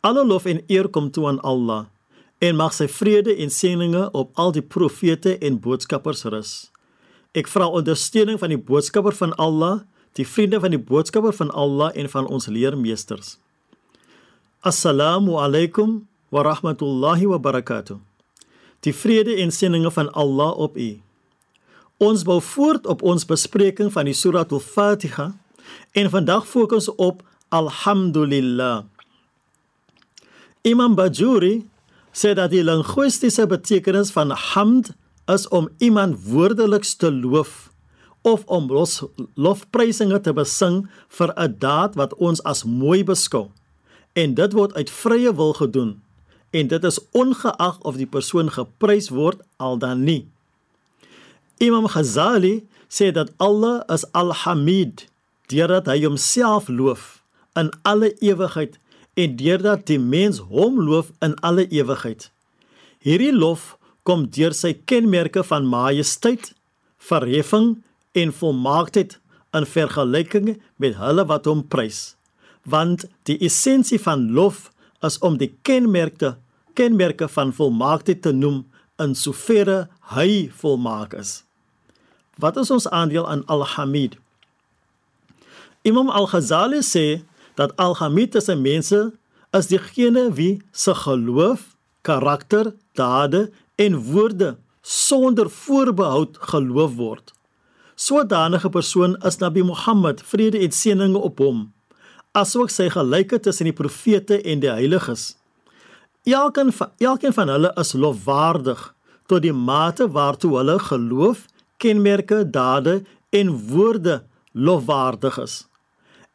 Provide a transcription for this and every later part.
Alle lof en eer kom toe aan Allah en mag sy vrede en seëninge op al die profete en boodskappers rus. Ek vra ondersteuning van die boodskapper van Allah, die vriende van die boodskapper van Allah en van ons leermeesters. Assalamu alaykum wa rahmatullahi wa barakatuh. Die vrede en seëninge van Allah op u. Ons bou voort op ons bespreking van die Surah Al-Fatiha en vandag fokus op Alhamdulillah. Imam Bajuri sê dat die linguistiese betekenis van hamd is om iemand woordeliks te loof of om los, lofprysinge te besing vir 'n daad wat ons as mooi beskou. En dit word uit vrye wil gedoen en dit is ongeag of die persoon geprys word al dan nie. Imam Ghazali sê dat Allah is Al-Hamid, deurdat hy homself loof in alle ewigheid en deurdat die mens hom loof in alle ewigheid. Hierdie lof kom deur sy kenmerke van majesteit, verheffing en volmaaktheid in vergelyking met hulle wat hom prys. Want die essensie van lof is om die kenmerke kenmerke van volmaaktheid te noem in soverre hy volmaak is. Wat is ons aandeel aan Al-Hamid? Imam Al-Ghazali sê dat Al-Hamid se mense is diegene wie se geloof, karakter, dade en woorde sonder voorbehoud geloof word. Sodanige persoon is Nabi Muhammad, vrede en seëninge op hom, asook sy gelyke tussen die profete en die heiliges. Elkeen van elkeen van hulle is lofwaardig tot die mate waartoe hulle geloof, kenmerke, dade en woorde lofwaardig is.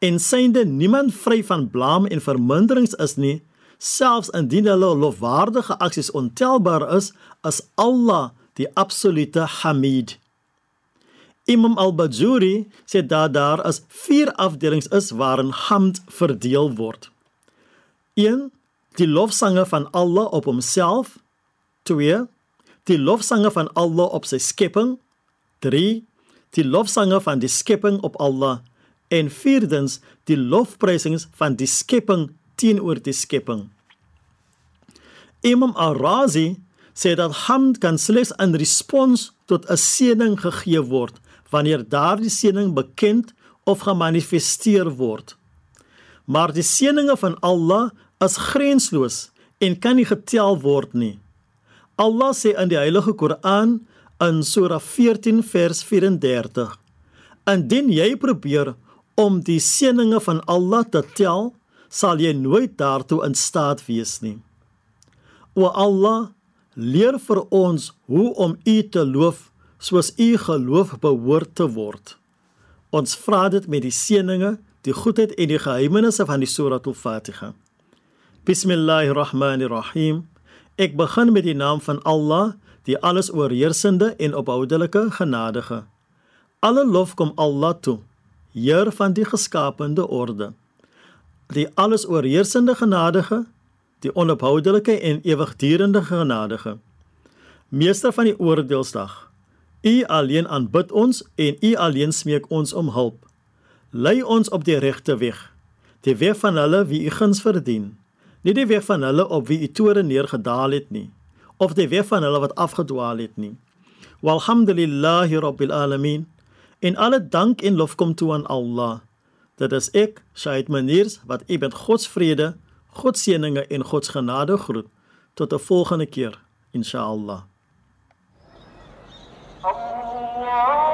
En synde niemand vry van blaam en verminderings is nie, selfs indien hulle lofwaardige aksies ontelbaar is, as Allah die absolute Hamid. Imam al-Bajuri sê dat daar as vier afdelings is waarin hamd verdeel word. 1 die lofsange van Allah op homself. 2. Die lofsange van Allah op sy skepping. 3. Die lofsange van die skepping op Allah en vierdens die lofprysings van die skepping teenoor die skepping. Imam Al-Razi sê dat hamd kan slegs in respons tot 'n seëning gegee word wanneer daardie seëning bekend of gemanifesteer word. Maar die seëninge van Allah is grensloos en kan nie getel word nie. Allah sê in die Heilige Koran in Surah 14 vers 34: Indien jy probeer om die seëninge van Allah te tel, sal jy nooit daartoe in staat wees nie. O Allah, leer vir ons hoe om U te loof soos U geloof behoort te word. Ons vra dit met die seëninge, die goedheid en die geheimenisse van die Surah Al-Fatiha. Bismillahirrahmanirrahim. Ek begin met die naam van Allah, die alles oorheersende en ophoudelike genadige. Alle lof kom Allah toe, Heer van die geskaapte orde. Die alles oorheersende genadige, die onophoudelike en ewigdurende genadige. Meester van die oordeelsdag. U alleen aanbid ons en U alleen smeek ons om hulp. Lei ons op die regte weg, die weg van hulle wie U guns verdien, nie die weg van hulle op wie U toore neergedaal het nie, of die weg van hulle wat afgedwaal het nie. Walhamdulillahi rabbil alamin. En alle dank en lof kom toe aan Allah. Dit is ek, Shaid Maniers, wat u met God se vrede, God se seëninge en God se genade groet. Tot 'n volgende keer, insha Allah. Allah